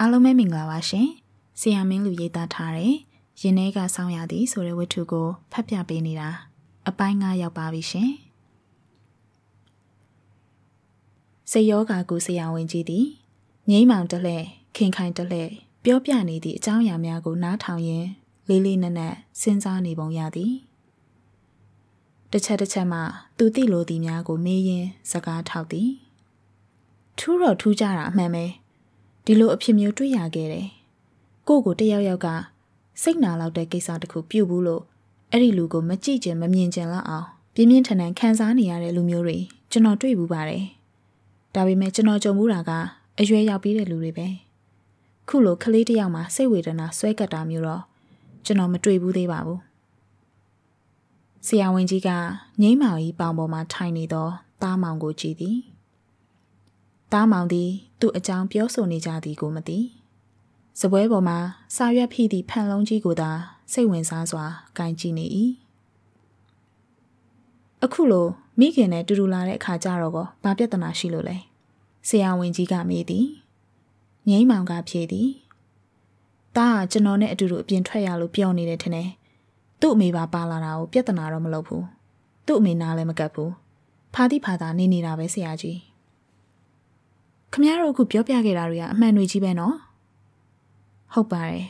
အားလုံးပဲမင်္ဂလာပါရှင်။ဆီယာမင်းလူရေးသားထားတဲ့ရင်ထဲကဆောင်းရသည်ဆိုတဲ့ဝတ္ထုကိုဖတ်ပြပေးနေတာအပိုင်း9ရောက်ပါပြီရှင်။စေယောဂါကူဆရာဝန်ကြီးသည်ငိမ့်မောင်တလှဲ့ခင်ခိုင်တလှဲ့ပြောပြနေသည့်အကြောင်းအရာများကိုနားထောင်ရင်းလေးလေးနက်နက်စဉ်းစားနေပုံရသည်။တစ်ချက်တစ်ချက်မှသူသိလိုသည်များကိုမေးရင်းစကားထောက်သည်။ထူးတော့ထူးကြတာအမှန်ပဲ။ ဒီလိုအဖြစ်မျိုးတွေ့ရခဲ့တယ်။ကိုကိုတယောက်ယောက်ကစိတ်နာလောက်တဲ့ကိစ္စတစ်ခုပြုတ်ဘူးလို့အဲ့ဒီလူကိုမကြည့်ကျင်မမြင်ကျင်လောက်အောင်ပြင်းပြင်းထန်ထန်ခံစားနေရတဲ့လူမျိုးတွေကျွန်တော်တွေ့ဘူးပါတယ်။ဒါပေမဲ့ကျွန်တော်ကြုံမှုတာကအရွယ်ရောက်ပြီးတဲ့လူတွေပဲ။ခုလိုကလေးတယောက်မှစိတ်ဝေဒနာဆွဲကပ်တာမျိုးတော့ကျွန်တော်မတွေ့ဘူးသေးပါဘူး။ဆရာဝန်ကြီးကငိမ့်မောင်ကြီးပေါင်ပေါ်မှာထိုင်နေတော့တားမောင်ကိုကြည့်သည်။တားမောင်သည် သူ့အကြောင်းပြောဆိုနေကြသည်ကိုမသိစပွဲပေါ်မှာစာရွက်ဖိသည့်ဖန်လုံးကြီးကိုသာစိတ်ဝင်စားစွာဂိုင်ကြည့်နေ၏အခုလိုမိခင်နဲ့တူတူလာတဲ့အခါကျတော့ကဘာပြဿနာရှိလို့လဲဆရာဝန်ကြီးကမေးသည်ငိမ့်မောင်ကဖြေသည်တားကကျွန်တော်နဲ့အတူတူအပြင်ထွက်ရလို့ပြောနေတယ်ထင်တယ်သူ့အမေပါပါလာတာကိုပြဿနာတော့မလုပ်ဘူးသူ့အမေနားလည်းမကပ်ဘူးဖာတိဖာသာနေနေတာပဲဆရာကြီး ခမရတို့အခုပြောပြခဲ့တာတွေကအမှန်တွေကြီးပဲနော်ဟုတ်ပါတယ်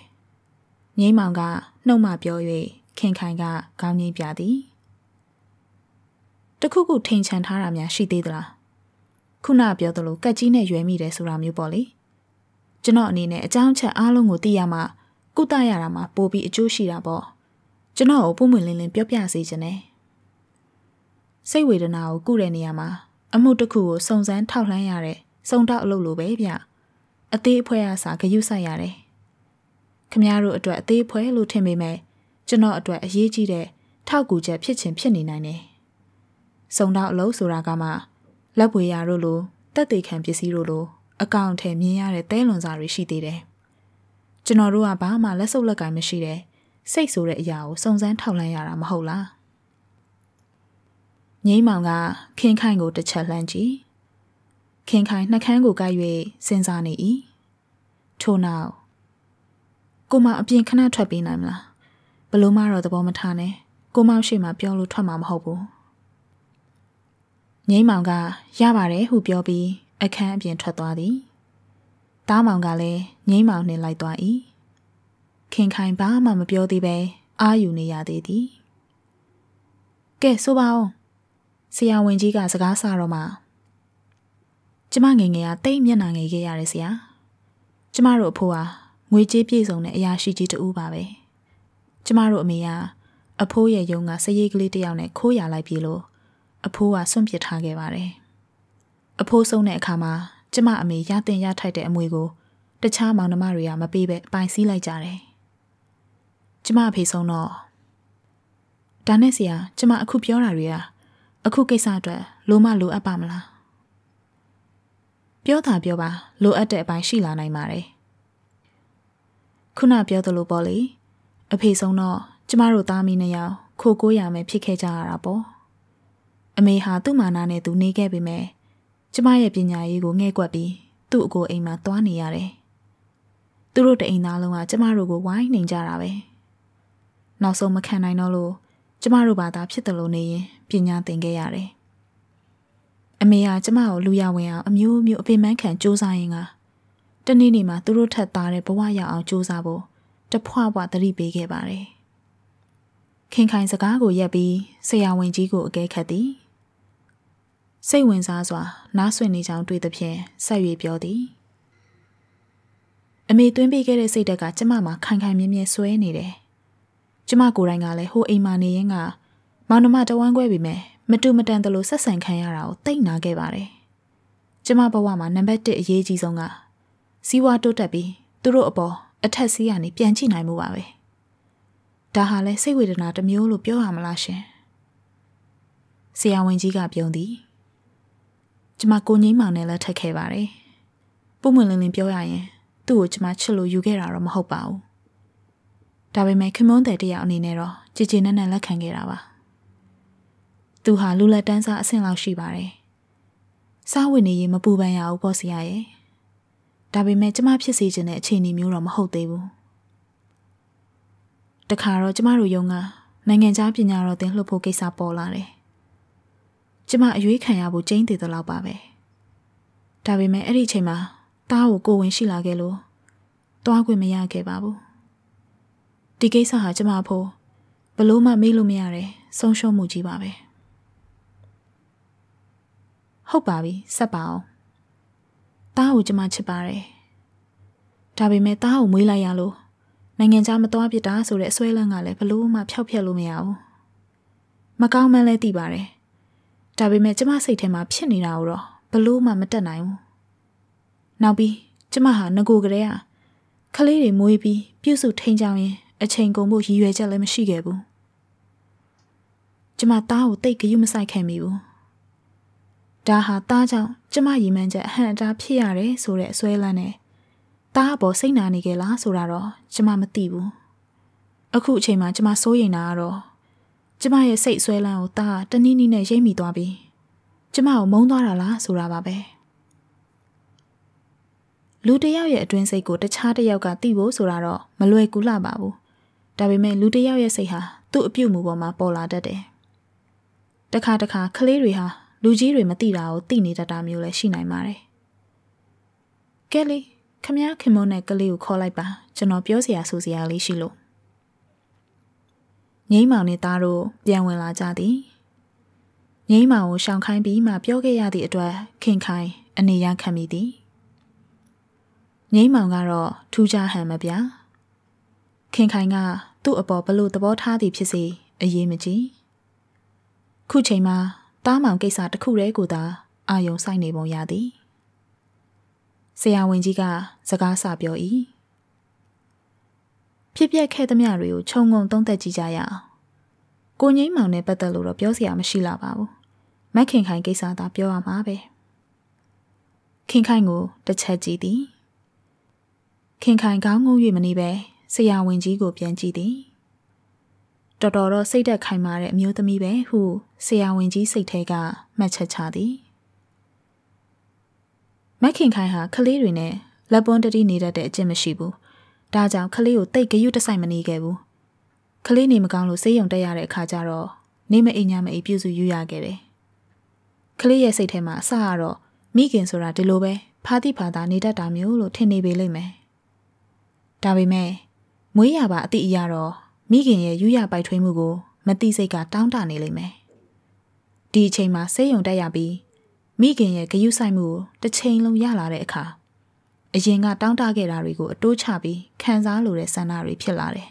ငိမ့်မောင်ကနှုတ်မပြော၍ခင်ခိုင်ကခေါင်းငိမ့်ပြသည်တခုခုထိန်ချန်ထားတာများရှိသေးသလားခုနပြောသလိုကက်ကြီးနဲ့ရွယ်မိတယ်ဆိုတာမျိုးပေါ့လေကျွန်တော်အနေနဲ့အကြောင်းချက်အားလုံးကိုသိရမှကုသရတာမှပိုပြီးအကျိုးရှိတာပေါ့ကျွန်တော်ကိုပုံမှန်လင်းလင်းပြောပြစေချင်တယ်စိတ်ဝေဒနာကိုကုတဲ့နေရာမှာအမှုတစ်ခုကိုစုံစမ်းထောက်လှမ်းရတဲ့ စုံတော့အလုပ်လိုပဲဗျအသေးအဖွဲအစားဂယုစိုက်ရတယ်ခမည်းတော်အတွက်အသေးအဖွဲလို့ထင်ပေမဲ့ကျွန်တော်အတွက်အရေးကြီးတဲ့ထောက်ကူချက်ဖြစ်ချင်ဖြစ်နေနိုင်တယ်စုံတော့အလုပ်ဆိုတာကမှလက်ပွေရာတို့လိုတက်သေးခံပစ္စည်းတို့လိုအကောင့်ထဲမြင်ရတဲ့တဲလွန်စာတွေရှိသေးတယ်ကျွန်တော်တို့ကဘာမှလက်စုပ်လက်ကင်မရှိတဲ့စိတ်ဆိုတဲ့အရာကိုစုံစမ်းထောက်လှမ်းရတာမဟုတ်လားငိမ့်မောင်ကခင်ခိုင်ကိုတစ်ချက်လှမ်းကြည့် ခင်ခိုင်နှကန်းကိုကိုက်၍စဉ်းစားနေ၏ထို့နောက်ကိုမအပြင်ခဏထွက်ပေးနိုင်မလားဘလို့မှတော့သဘောမထားနဲ့ကိုမောင်ရှိမှပြောလို့ထွက်မှာမဟုတ်ဘူးငိမ့်မောင်ကရပါတယ်ဟုပြောပြီးအခန်းအပြင်ထွက်သွားသည်တားမောင်ကလည်းငိမ့်မောင်နှင်လိုက်သွား၏ခင်ခိုင်ဘာမှမပြောသေးပဲအာယူနေရသေးသည်ကဲဆိုပါဦးဆရာဝန်ကြီးကစကားဆတော့မှ ကျမငယ်ငယ်ကတိတ်မျက်နှာငယ်ခဲ့ရတယ်ဆရာကျမတို့အဖိုးဟာငွေကြေးပြည့်စုံတဲ့အရာရှိကြီးတူပါပဲကျမတို့အမေကအဖိုးရဲ့ယုံကစရိတ်ကလေးတယောက်နဲ့ခိုးရလိုက်ပြီလို့အဖိုးကစွန့်ပစ်ထားခဲ့ပါတယ်အဖိုးဆုံးတဲ့အခါမှာကျမအမေရတင်ရထိုက်တဲ့အမွေကိုတခြားမောင်နှမတွေကမပေးပဲပိုင်စည်းလိုက်ကြတယ်ကျမအဖေဆုံးတော့ဒါနဲ့ဆရာကျမအခုပြောတာတွေကအခုကိစ္စအတွက်လိုမလိုအပ်ပါမလား ပြောတာပြောပါလိုအပ်တဲ့အပိုင်းရှိလာနိုင်ပါတယ်ခုနပြောသလိုပေါ့လေအဖေဆုံးတော့ကျမတို့သားမီးနှစ်ယောက်ခိုကိုးရမယ်ဖြစ်ခဲ့ကြရတာပေါ့အမေဟာသူ့မာနာနဲ့သူနေခဲ့ပေမဲ့ကျမရဲ့ပညာရေးကိုငဲ့ကွက်ပြီးသူ့အကိုအိမ်မှာသွားနေရတယ်သူတို့တအိမ်သားလုံးကကျမတို့ကိုဝိုင်းနေကြတာပဲနောက်ဆုံးမခံနိုင်တော့လို့ကျမတို့ဘာသာဖြစ်တယ်လို့နေရင်ပညာသင်ခဲ့ရတယ် အမေကကျမကိုလူရဝင်အောင်အမျိုးမျိုးအပင်ပန်းခံစူးစမ်းရင်းကတနေ့နေ့မှာသူတို့ထက်သားတဲ့ဘဝရောက်အောင်စူးစမ်းဖို့တဖွာဖွာသတိပေးခဲ့ပါတယ်။ခင်ခိုင်စကားကိုရက်ပြီးဆရာဝန်ကြီးကိုအကဲခတ်သည်။စိတ်ဝင်စားစွာ နားဆွင့်နေကြောင်းတွေ့သဖြင့်ဆက်၍ပြောသည်။အမေသွင်းပေးခဲ့တဲ့စိတ်ဓာတ်ကကျမမှာခိုင်ခိုင်မြဲမြဲဆွဲနေတယ်။ကျမကိုယ်တိုင်ကလည်းဟိုအိမ်မှာနေရင်ကမောင်နှမတဝမ်းခွဲပြီမဲ့ မတူမတန်တလို့ဆက်ဆံခံရတာကိုတိတ်နာခဲ့ပါတယ်။ကျမဘဝမှာနံပါတ်1အရေးကြီးဆုံးကစီးပွားတိုးတက်ပြီးသူတို့အပေါ်အထက်စီးကနေပြန်ကြည့်နိုင်မှုပါပဲ။ဒါဟာလဲစိတ်ဝေဒနာတစ်မျိုးလို့ပြောရမလားရှင်။ဆရာဝန်ကြီးကပြုံးသည်။ကျမကိုငိမ့်မောင်နဲ့လက်ထက်ခဲ့ပါတယ်။ပုံမှန်လင်းလင်းပြောရရင်သူ့ကိုကျမချစ်လို့ယူခဲ့တာတော့မဟုတ်ပါဘူး။ဒါပေမဲ့ခမွန်းတဲ့တယောက်အနေနဲ့တော့ကြည်ကြည်နက်နက်လက်ခံခဲ့တာပါ။ သူဟာလူလက်တန်းစားအဆင့်လောက်ရှိပါတယ်။စားဝင်နေရင်မပူပန်ရဘူးပေါ့ဆရာရဲ့။ဒါပေမဲ့ကျမဖြစ်စေချင်တဲ့အခြေအနေမျိုးတော့မဟုတ်သေးဘူးတခါတော့ကျမတို့ယုံကနိုင်ငံခြားပညာတော်သင်လှုပ်ဖို့ကိစ္စပေါ်လာတယ်ကျမအရွေးခံရဖို့ကြိမ်းသေးသလောက်ပါပဲဒါပေမဲ့အဲ့ဒီအချိန်မှာတားကိုကိုဝင်ရှိလာခဲ့လို့တွားခွင့်မရခဲ့ပါဘူးဒီကိစ္စဟာကျမဖို့ဘလို့မှမေးလို့မရတဲ့ဆုံးရှုံးမှုကြီးပါပဲ ဟုတ်ပါပြီဆက်ပါအောင်တားကိုကျမချစ်ပါတယ်ဒါပေမဲ့တားကိုမွေးလိုက်ရလို့နိုင်ငံခြားမသွားပြစ်တာဆိုတဲ့အစွဲလန်းကလည်းဘလို့မှဖျောက်ဖျက်လို့မရဘူးမကောင်းမှန်းလည်းသိပါတယ်ဒါပေမဲ့ကျမစိတ်ထဲမှာဖြစ်နေတာတော့ဘလို့မှမတက်နိုင်ဘူးနောက်ပြီးကျမဟာငကိုကလေးကခလေးတွေမွေးပြီးပြုစုထိန်ချောင်းရင်အချိန်ကုန်ဖို့ရည်ရွယ်ချက်လည်းမရှိခဲ့ဘူးကျမသားကိုတိတ်ကြွမဆိုင်ခဲ့မိဘူး ဒါဟာသားကြောင့်ကျမရည်မှန်းချက်အဟန့်အတားဖြစ်ရတယ်ဆိုတဲ့အစွဲလန်းနဲ့သားအပေါ်စိတ်နာနေကြလားဆိုတာတော့ကျမမသိဘူးအခုအချိန်မှာကျမစိုးရိမ်တာကတော့ကျမရဲ့စိတ်ဆွဲလန်းကိုသားတနည်းနည်းနဲ့ရိပ်မိသွားပြီးကျမကိုမုန်းသွားတာလားဆိုတာပါပဲလူတယောက်ရဲ့အတွင်းစိတ်ကိုတခြားတယောက်ကသိဖို့ဆိုတာတော့မလွယ်ကူလှပါဘူးဒါပေမဲ့လူတယောက်ရဲ့စိတ်ဟာသူ့အပြုတ်မှုပေါ်မှာပေါ်လာတတ်တယ်တခါတခါကလေးတွေဟာ လူကြီးတွေမသိတာကိုသိနေတတ်တာမျိုးလည်းရှိနိုင်ပါတယ်ကဲလီခမည်းခင်မုန်းတဲ့ကလေးကိုခေါ်လိုက်ပါကျွန်တော်ပြောစရာဆိုစရာလေးရှိလို့ငိမ့်မောင်နဲ့သားတို့ပြန်ဝင်လာကြသည်ငိမ့်မောင်ကိုရှောင်ခိုင်းပြီးမှပြောခဲ့ရသည့်အတွက်ခင်ခိုင်အနေရခံမိသည်ငိမ့်မောင်ကတော့ထူးခြားဟန်မပြခင်ခိုင်ကသူ့အပေါ်ဘလို့သဘောထားသည်ဖြစ်စေအရေးမကြီးခုချိန်မှာ တားမောင်ကိစ္စတစ်ခုတည်းကိုသာအာယုံဆိုင်နေပုံရသည်ဆရာဝန်ကြီးကစကားဆပြော၏ဖြစ်ပျက်ခဲ့သမျှတွေကိုခြုံငုံသုံးသပ်ကြည့်ကြရအောင်ကိုငိမ့်မောင်နဲ့ပတ်သက်လို့တော့ပြောစရာမရှိလာပါဘူးမက်ခင်ခိုင်ကိစ္စသာပြောရမှာပဲခင်ခိုင်ကိုတစ်ချက်ကြည့်သည်ခင်ခိုင်ခေါင်းငုံ၍မနေပဲဆရာဝန်ကြီးကိုပြန်ကြည့်သည် တော်တော်တော့စိတ်သက်ခိုင်မာတဲ့အမျိုးသမီးပဲဟုဆရာဝန်ကြီးစိတ်ထဲကမှတ်ချက်ချသည်မက်ခင်ခိုင်ဟာကလေးတွေနဲ့လက်ပွန်းတတိနေတတ်တဲ့အကျင့်မရှိဘူးဒါကြောင့်ကလေးကိုတိတ်ဂယုတဆိုင်မနေခဲ့ဘူးကလေးနေမကောင်းလို့ဆေးရုံတက်ရတဲ့အခါကျတော့နေမအိမ်ညမအိမ်ပြုစုယူရခဲ့တယ်ကလေးရဲ့စိတ်ထဲမှာအစကတော့မိခင်ဆိုတာဒီလိုပဲဖာတိဖာသာနေတတ်တာမျိုးလို့ထင်နေပေလိမ့်မယ်ဒါပေမဲ့မွေးရပါအတိအရတော့ မိခင်ရဲ့ယူရပိုက်ထွေးမှုကို မတိစိတ်ကတောင်းတနေလိမ့်မယ်ဒီအချိန်မှာဆေးရုံတက်ရပြီးမိခင်ရဲ့ဂယုဆိုင်မှုကိုတစ်ချိန်လုံးရလာတဲ့အခါအရင်ကတောင်းတခဲ့တာတွေကိုအတိုးချပြီးခံစားလိုတဲ့ဆန္ဒတွေဖြစ်လာတယ်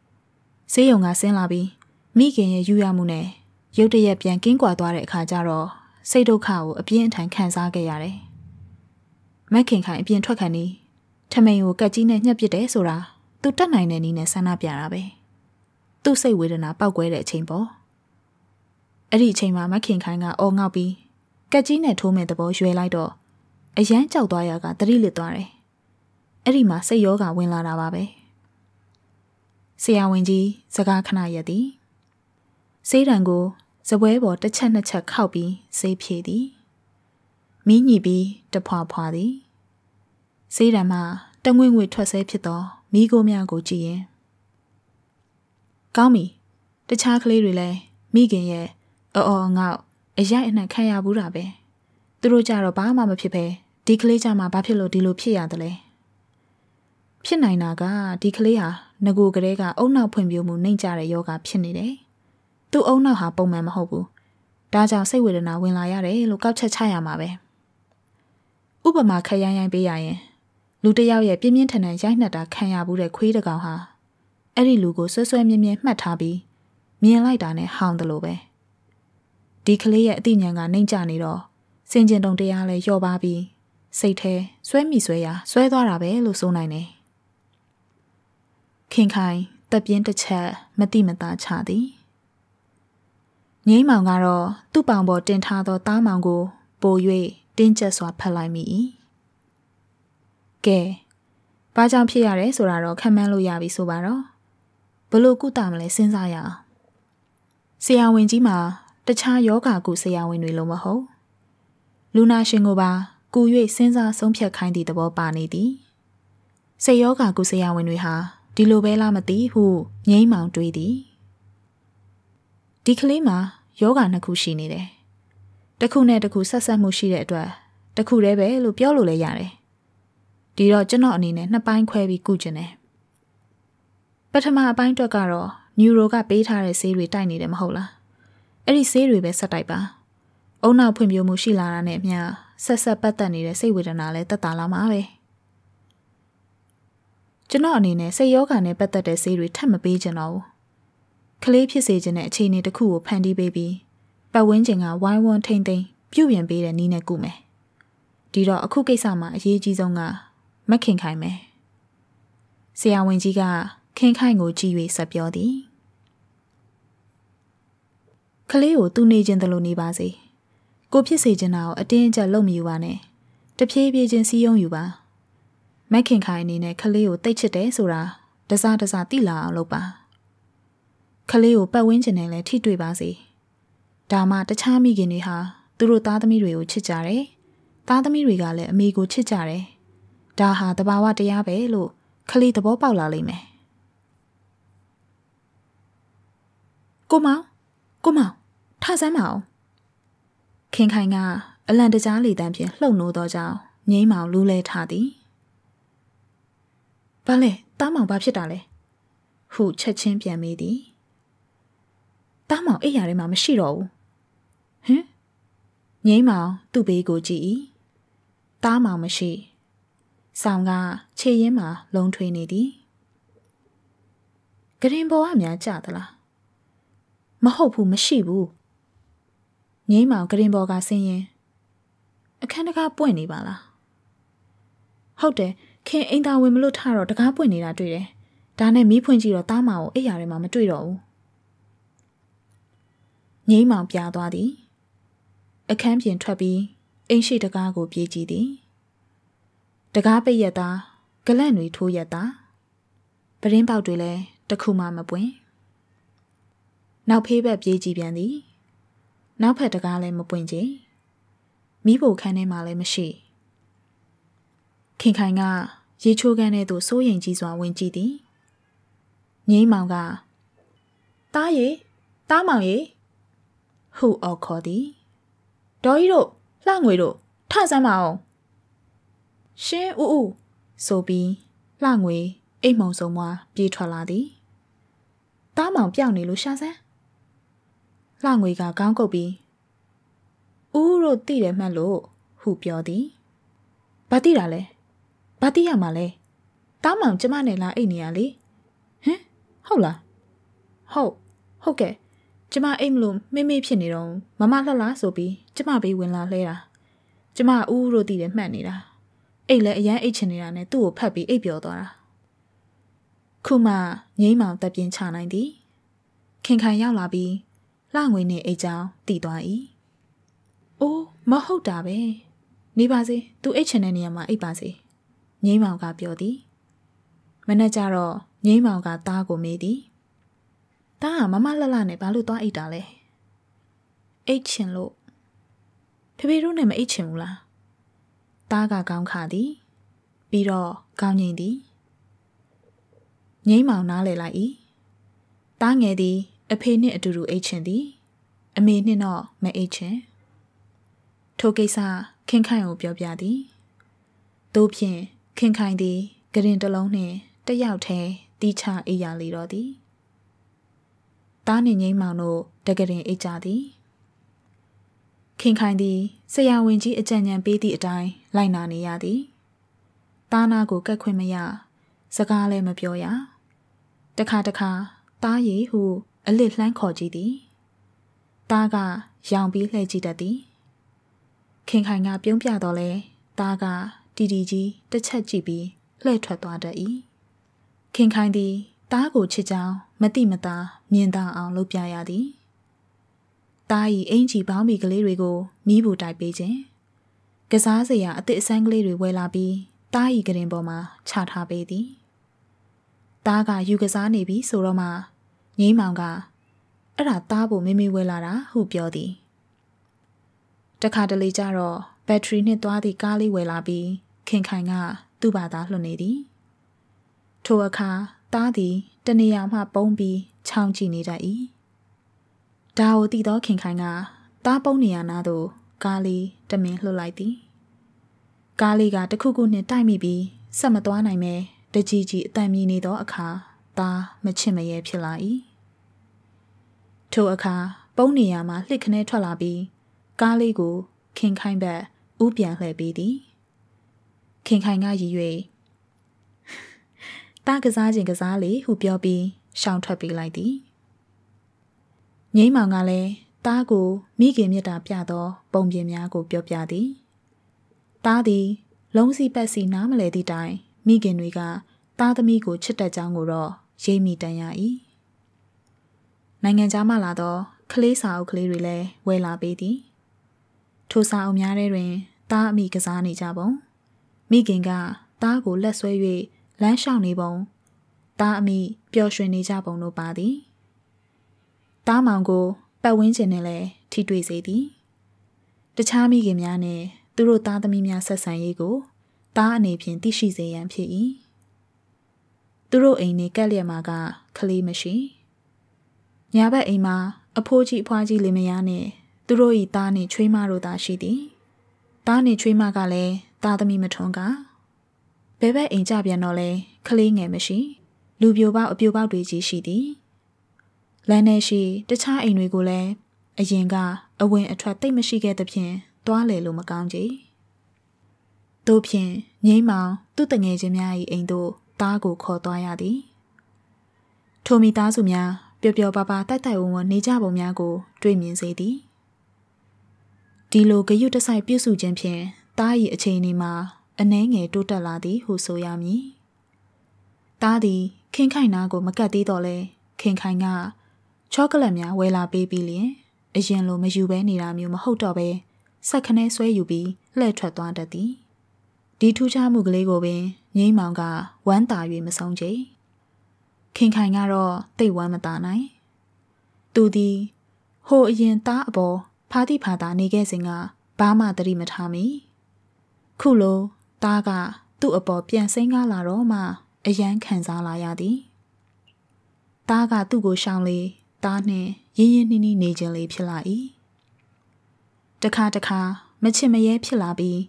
။ဆေးရုံကဆင်းလာပြီးမိခင်ရဲ့ယူရမှုနဲ့ရုတ်တရက်ပြန်ကင်းကွာသွားတဲ့အခါကျတော့စိတ်ဒုက္ခကိုအပြင်းအထန်ခံစားခဲ့ရတယ်။မက်ခင်ခိုင်အပြင်ထွက်ခံနေထမိန်ကိုကက်ကြီးနဲ့ညှက်ပစ်တယ်ဆိုတာသူတတ်နိုင်တဲ့နည်းနဲ့ဆန္ဒပြတာပဲ။ သူ့စိတ်ဝေဒနာပောက်ကွဲတဲ့အချိန်ပေါ့။အဲ့ဒီအချိန်မှာမက်ခင်ခိုင်ကအော်ငေါက်ပြီးကက်ကြီးနဲ့ထိုးမဲ့သဘောရွယ်လိုက်တော့အရန်ကြောက်သွားရကတတိလစ်သွားတယ်။အဲ့ဒီမှာစိတ်ရောဂါဝင်လာတာပါပဲ။ဆရာဝန်ကြီးစကားခဏရက်သည်။ဆေးတံကိုစပွဲပေါ်တစ်ချက်နှစ်ချက်ခောက်ပြီးဆေးဖြည့်သည်။မီးညိပြီးတဖွာဖွာသည်။ဆေးတံမှာတငွေ့ငွေထွက်ဆဲဖြစ်သောမိโกများကိုကြည့်ရင် ကောင်းပြီ။တခြားကလေးတွေလည်းမိခင်ရဲ့အော်အော်ငေါ့အရိုက်အနှံ့ခံရဘူးတာပဲ။သူတို့ကြတော့ဘာမှမဖြစ်ပဲဒီကလေးကြမှာဘာဖြစ်လို့ဒီလိုဖြစ်ရတယ်လဲဖြစ်နိုင်တာကဒီကလေးဟာငကိုကလေးကအုံနောက်ဖွံ့ဖြိုးမှုနှိမ့်ကြတဲ့ယောဂဖြစ်နေတယ်သူ့အုံနောက်ဟာပုံမှန်မဟုတ်ဘူးဒါကြောင့်စိတ်ဝေဒနာဝင်လာရတယ်လို့ကောက်ချက်ချရမှာပဲဥပမာခရိုင်းရိုင်းပေးရရင်လူတယောက်ရဲ့ပြင်းပြင်းထန်ထန်ရိုက်နှက်တာခံရဘူးတဲ့ခွေးတကောင်ဟာ အဲ့ဒီလူကိုဆွဲဆွဲမြင်းမြင်းမှတ်ထားပြီးမြင်လိုက်တာနဲ့ဟောင်းတယ်လို့ပဲဒီကလေးရဲ့အသိဉာဏ်ကနှိမ့်ကြနေတော့စင်ကျင်တုံတရားလဲလျော့ပါပြီးစိတ်ထဲဆွဲမိဆွဲရာဆွဲသွားတာပဲလို့ဆိုနိုင်တယ်ခင်ခိုင်တက်ပြင်းတစ်ချက်မတိမတာချသည်ငိမ့်မောင်ကတော့သူ့ပောင်ပေါ်တင်ထားသောတားမောင်ကို ပို၍တင်းကျပ်စွာဖက်လိုက်မိ၏ကဲဘာကြောင့်ဖြစ်ရလဲဆိုတာတော့ခံမှန်းလို့ရပြီဆိုပါတော့ ဘလို့ကုသမလဲစဉ်းစားရအောင်ဆရာဝန်ကြီးမှာတခြားယောဂါကုဆရာဝန်တွေလို့မဟုတ်လူနာရှင်ကိုပါကူ၍စဉ်းစားဆုံးဖြတ်ခိုင်းသည့်သဘောပါနေသည်စေယောဂါကုဆရာဝန်တွေဟာဒီလိုပဲလားမသိဟုငိမ့်မောင်တွေးသည်ဒီကလေးမှာယောဂနှစ်ခုရှိနေတယ်တစ်ခုနဲ့တစ်ခုဆက်ဆက်မှုရှိတဲ့အတွက်တစ်ခုတည်းပဲလို့ပြောလို့လည်းရတယ်ဒီတော့ကျွန်တော်အနေနဲ့နှစ်ပိုင်းခွဲပြီးကုကျင်တယ် ပထမအပိုင်းအတွက်ကတော့နျူရိုကပေးထားတဲ့ဆေးတွေတိုက်နေတယ်မဟုတ်လားအဲ့ဒီဆေးတွေပဲဆက်တိုက်ပါအုံနောက်ဖွံ့ဖြိုးမှုရှိလာတာနဲ့အမျှဆက်ဆက်ပတ်သက်နေတဲ့စိတ်ဝေဒနာလည်းတက်တာလာမှာပဲကျွန်တော်အနေနဲ့စိတ်ယောဂါနဲ့ပတ်သက်တဲ့ဆေးတွေထပ်မပေးချင်တော့ဘူးကလေးဖြစ်စေခြင်းတဲ့အခြေအနေတစ်ခုကိုဖန်တီးပေးပြီးပတ်ဝန်းကျင်ကဝိုင်းဝန်းထိမ့်သိမ်းပြုပြင်ပေးတဲ့နည်းနဲ့ကုမယ်ဒီတော့အခုကိစ္စမှာအရေးကြီးဆုံးကမခင်ခိုင်မယ်ဆရာဝန်ကြီးက ခင်ခိုင်ကိုကြည့်၍ဆက်ပြောသည်ကလေးကိုသူ့နေခြင်းတလို့နေပါစေကိုဖြစ်စေချင်တာကိုအတင်းအကျပ်လုပ်မယူပါနဲ့တဖြည်းဖြည်းချင်းစီးယုံယူပါမက်ခင်ခိုင်အနေနဲ့ကလေးကိုတိတ်ချစ်တယ်ဆိုတာတစားတစားသိလာအောင်လုပ်ပါကလေးကိုပတ်ဝန်းကျင်နဲ့လည်းထိတွေ့ပါစေဒါမှတခြားမိခင်တွေဟာသူတို့သားသမီးတွေကိုချစ်ကြတယ်သားသမီးတွေကလည်းအမေကိုချစ်ကြတယ်ဒါဟာတဘာဝတရားပဲလို့ကလေးသဘောပေါက်လာလိမ့်မယ် ကိုမောင်ကိုမောင်ထဆမ်းမအောင်ခင်ခိုင်ကအလန်တကြားလေတန်းဖြင့်လှုပ်နိုးသောကြောင့်ငိမ့်မောင်လူးလဲထားသည်ဘာလဲတားမောင်ဘာဖြစ်တာလဲဟုချက်ချင်းပြန်မေးသည်တားမောင်အိပ်ရာထဲမှာမရှိတော့ဘူးဟင်ငိမ့်မောင်သူ့ဘေးကိုကြည့်၏တားမောင်မရှိဆောင်ကခြေရင်းမှာလုံထွေးနေသည်ဂရင်ပေါ်ကများကြသလား မဟုတ်ဘူးမရှိဘူးငိမ့်မောင်ဂရင်ပေါ်ကဆင်းရင်အခန်းတကားပွင့်နေပါလားဟုတ်တယ်ခင်အိမ်သာဝင်မလို့ထတော့တကားပွင့်နေတာတွေ့တယ်ဒါနဲ့မီးဖွင့်ကြည့်တော့တားမောင်ကိုအိပ်ရာထဲမှာမတွေ့တော့ဘူးငိမ့်မောင်ပြားသွားသည်အခန်းပြင်ထွက်ပြီးအိမ်ရှိတကားကိုပြေးကြည့်သည်တကားပိတ်ရတာဂလန့်တွေထိုးရတာပရင်းပေါက်တွေလည်းတခုမှမပွင့် နောက်ဖေးဘက်ပြေးကြည့်ပြန်သည်နောက်ဖက်တကားလည်းမပွင့်ကြမိဖို့ခန်းထဲမှာလည်းမရှိခင်ခိုင်ကရေချိုးခန်းထဲသို့စိုးရင်ကြီးစွာဝင်ကြည့်သည်ငိမ့်မောင်ကတားရီတားမောင်ရီဟုအော်ခေါ်သည်ဒေါ်ကြီးတို့လှငွေတို့ထဆမ်းမအောင်ရှင်ဦးဦးဆိုပြီးလှငွေအိတ်မုံစုံမွားပြေးထွက်လာသည်တားမောင်ပြောင်းနေလို့ရှာစမ်း လှငွေကကောင်းကုတ်ပြီးဦးတို့တိတယ်မှတ်လို့ဟုပြောသည်ဘာတိတာလဲဘာတိရမှာလဲတားမောင်ကျမနဲ့လာအိတ်နေရလေဟမ်ဟုတ်လားဟုတ်ဟုတ်ကဲ့ကျမအိတ်မလို့မေ့မေ့ဖြစ်နေတော့မမလှလှဆိုပြီးကျမဘေးဝင်လာလှဲတာကျမဦးတို့တည်တယ်မှတ်နေတာအိတ်လည်းအရန်အိတ်ချင်နေတာနဲ့သူ့ကိုဖတ်ပြီးအိတ်ပြောသွားတာခုမှငိမ့်မောင်တက်ပြင်းချနိုင်သည်ခင်ခိုင်ရောက်လာပြီး လှငွေနဲ့အိတ်ချောင်းတည်သွား၏အိုးမဟုတ်တာပဲနေပါစေသူအိတ်ချင်တဲ့နေရာမှာအိတ်ပါစေငိမ့်မောင်ကပြောသည်မနေ့ကျတော့ငိမ့်မောင်ကသားကိုမေးသည်တားကမမလှလှနဲ့ဘာလို့သွားအိတ်တာလဲအိတ်ချင်လို့ဖေဖေတို့နဲ့မအိတ်ချင်ဘူးလားတားကကောင်းခါသည်ပြီးတော့ကောင်းငိမ့်သည်ငိမ့်မောင်နားလေလိုက်၏တားငယ်သည် အဖေနှင့်အတူတူအိတ်ချင်သည် အမေနှင့်တော့မအိတ်ချင်ထိုကိစ္စခင်ခိုင်ကိုပြောပြသည်တို့ဖြင့်ခင်ခိုင်သည်ဂရင်တလုံးနှင့်တယောက်ထဲတီးချအိပ်ရလေတော့သည်တားနှင့်ငိမ့်မောင်တို့တကရင်အိတ်ကြသည်ခင်ခိုင်သည်ဆရာဝန်ကြီးအကြံဉာဏ်ပေးသည့်အတိုင်းလိုက်နာနေရသည်တားနာကိုကက်ခွင့်မရစကားလည်းမပြောရတခါတခါတားရည်ဟု အလစ်လှမ်းခေါ်ကြည့်သည်တားကရောင်ပြီးလှည့်ကြည့်တတ်သည်ခင်ခိုင်ကပြုံးပြတော့လဲတားကတီတီကြီးတစ်ချက်ကြည့်ပြီးလှည့်ထွက်သွားတတ်၏ခင်ခိုင်သည်တားကိုချစ်ကြောင်းမတိမတာမြင်သာအောင်လုပ်ပြရသည်။တားဤအင်ကြီးပေါင်းမီကလေးတွေကိုမိဖို့တိုက်ပေးခြင်း။ကစားစရာအသစ်အဆန်းကလေးတွေဝယ်လာပြီးတားဤကရင်ပေါ်မှာချထားပေးသည်။တားကယူကစားနေပြီဆိုတော့မှ ငိမ့်မောင်ကအဲ့ဒါတားဖို့မမေဝယ်လာတာဟုပြောသည်။တခါတလေကျတော့ဘက်ထရီနှင့်သွားသည့်ကားလေးဝယ်လာပြီးခင်ခိုင်ကသူ့ဘာသာလွှတ်နေသည်ထိုအခါတားသည်တနေရာမှပုံပြီးချောင်းကြည့်နေတတ်၏ဒါကိုသိသောခင်ခိုင်ကတားပုံနေရနာသို့ကားလေးတမင်လှုပ်လိုက်သည်ကားလေးကတခုခုနှင့်တိုက်မိပြီးဆက်မသွားနိုင်မဲတကြီးကြီးအတန်မြည်နေသောအခါ တားမချစ်မရဲဖြစ်လာ၏ထိုအခါပုံနေရမှလှစ်ခနဲထွက်လာပြီးကားလေးကိုခင်ခိုင်ဘက်ဥပြန်လှည့်ပေးသည်ခင်ခိုင်ကရည်၍တားကစားခြင်းကစားလေဟုပြောပြီးရှောင်ထွက်ပေးလိုက်သည်ငိမ့်မောင်ကလည်းတားကိုမိခင်မြတ်တာပြသောပုံပြင်များကိုပြောပြသည်တားသည် လုံးစီပတ်စီနားမလဲသည့်တိုင်မိခင်တွေကတားသမီးကိုချစ်တတ်ကြောင်းကိုတော့ ရိပ်မိတန်ရ၏နိုင်ငံသားမှလာသောကလေးစာအုပ်ကလေးတွေလည်းဝယ်လာပေးသည်ထိုစာအုပ်များထဲတွင်တားအမိကစားနေကြပုံမိခင်ကတားကိုလက်ဆွဲ၍လမ်းလျှောက်နေပုံတားအမိပျော်ရွှင်နေကြပုံတို့ပါသည်တားမောင်ကိုပတ်ဝန်းကျင်နဲ့လည်းထိတွေ့စေသည်တခြားမိခင်များနဲ့သူတို့သားသမီးများဆက်ဆံရေးကိုတားအနေဖြင့်သိရှိစေရန်ဖြစ်၏ သူတို့အိမ်နေကက်လျက်မှာကကလေးမရှိညာဘက်အိမ်မှာအဖိုးကြီးအဖွားကြီးလင်မယားနဲ့သူတို့၏သားနှင့်ချွေးမတို့သာရှိသည်သားနှင့်ချွေးမကလည်းသားသမီးမထွန်းကဘဲဘက်အိမ်ကြပြန်တော့လဲကလေးငယ်မရှိလူပြိုပေါက်အပြိုပေါက်တွေကြီးရှိသည်လမ်းထဲရှိတခြားအိမ်တွေကိုလည်းအရင်ကအဝင်အထွက်တိတ်မရှိခဲ့သဖြင့်တွားလေလို့မကောင်းကြ။တို့ဖြင့်ငိမ့်မောင်သူ့တငယ်ချင်းများ၏အိမ် သို့တားကိုခေါ်သွားရသည်။ထိုမိသားစုများပျော်ပျော်ပါပါတိုက်တိုက်ဝန်းဝန်းနေကြပုံများကို တွေ့မြင်စေသည်။ဒီလိုဂယုတဆိုင်ပြုစုခြင်းဖြင့်တား၏အခြေအနေမှာအနှဲငယ်တိုးတက်လာသည်ဟုဆိုရမည်။တားသည်ခင်ခိုင်နာကိုမကတ်သေးတော့လဲခင်ခိုင်ကချောကလက်များဝယ်လာပေးပြီးလျင်အရင်လိုမယူဘဲနေတာမျိုးမဟုတ်တော့ပဲဆက်ခနဲဆွဲယူပြီးလှည့်ထွက်သွားတတ်သည်ဒီထူးခြားမှုကလေးကိုပင် ငိမ့်မောင်ကဝမ်းသာ၍မဆုံးချေခင်ခိုင်ကတော့တိတ်ဝမ်းမသာနိုင်သူသည်ဟိုအရင်သားအပေါ်ဖားတိဖာသာနေခဲ့စဉ်ကဘာမှသတိမထားမိခုလိုသားကသူ့အပေါ်ပြန်ဆင်းကားလာတော့မှအယမ်းခံစားလာရသည်သားကသူ့ကိုရှောင်လေသားနှင့်ရင်းရင်းနှီးနှီးနေခြင်းလေးဖြစ်လာ၏တခါတခါမချစ်မရဲဖြစ်လာပြီး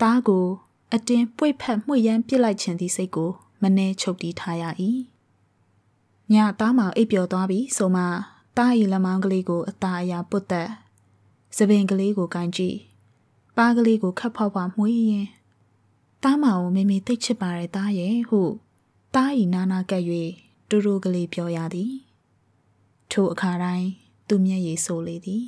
သားကို အတင်းပွေဖက်မှွေရမ်းပစ်လိုက်ခြင်းသည့်စိတ်ကိုမနှဲချုပ်တီးထားရ၏ညသားမောင်အိပ်ပျော်သွားပြီဆိုမှသား၏လက်မောင်းကလေးကိုအသားအရာပုတ်သက်သပင်ကလေးကိုကင်ကြည့်ပါးကလေးကိုခတ်ဖောက်ဖွာမှွေးရင်သားမောင်ကိုမေမေသိချစ်ပါရဲ့သားရဲ့ဟုသား၏နာနာကပ်၍တူတူကလေးပြောရသည်ထိုအခါတိုင်းသူမျက်ရည်ဆိုလေသည်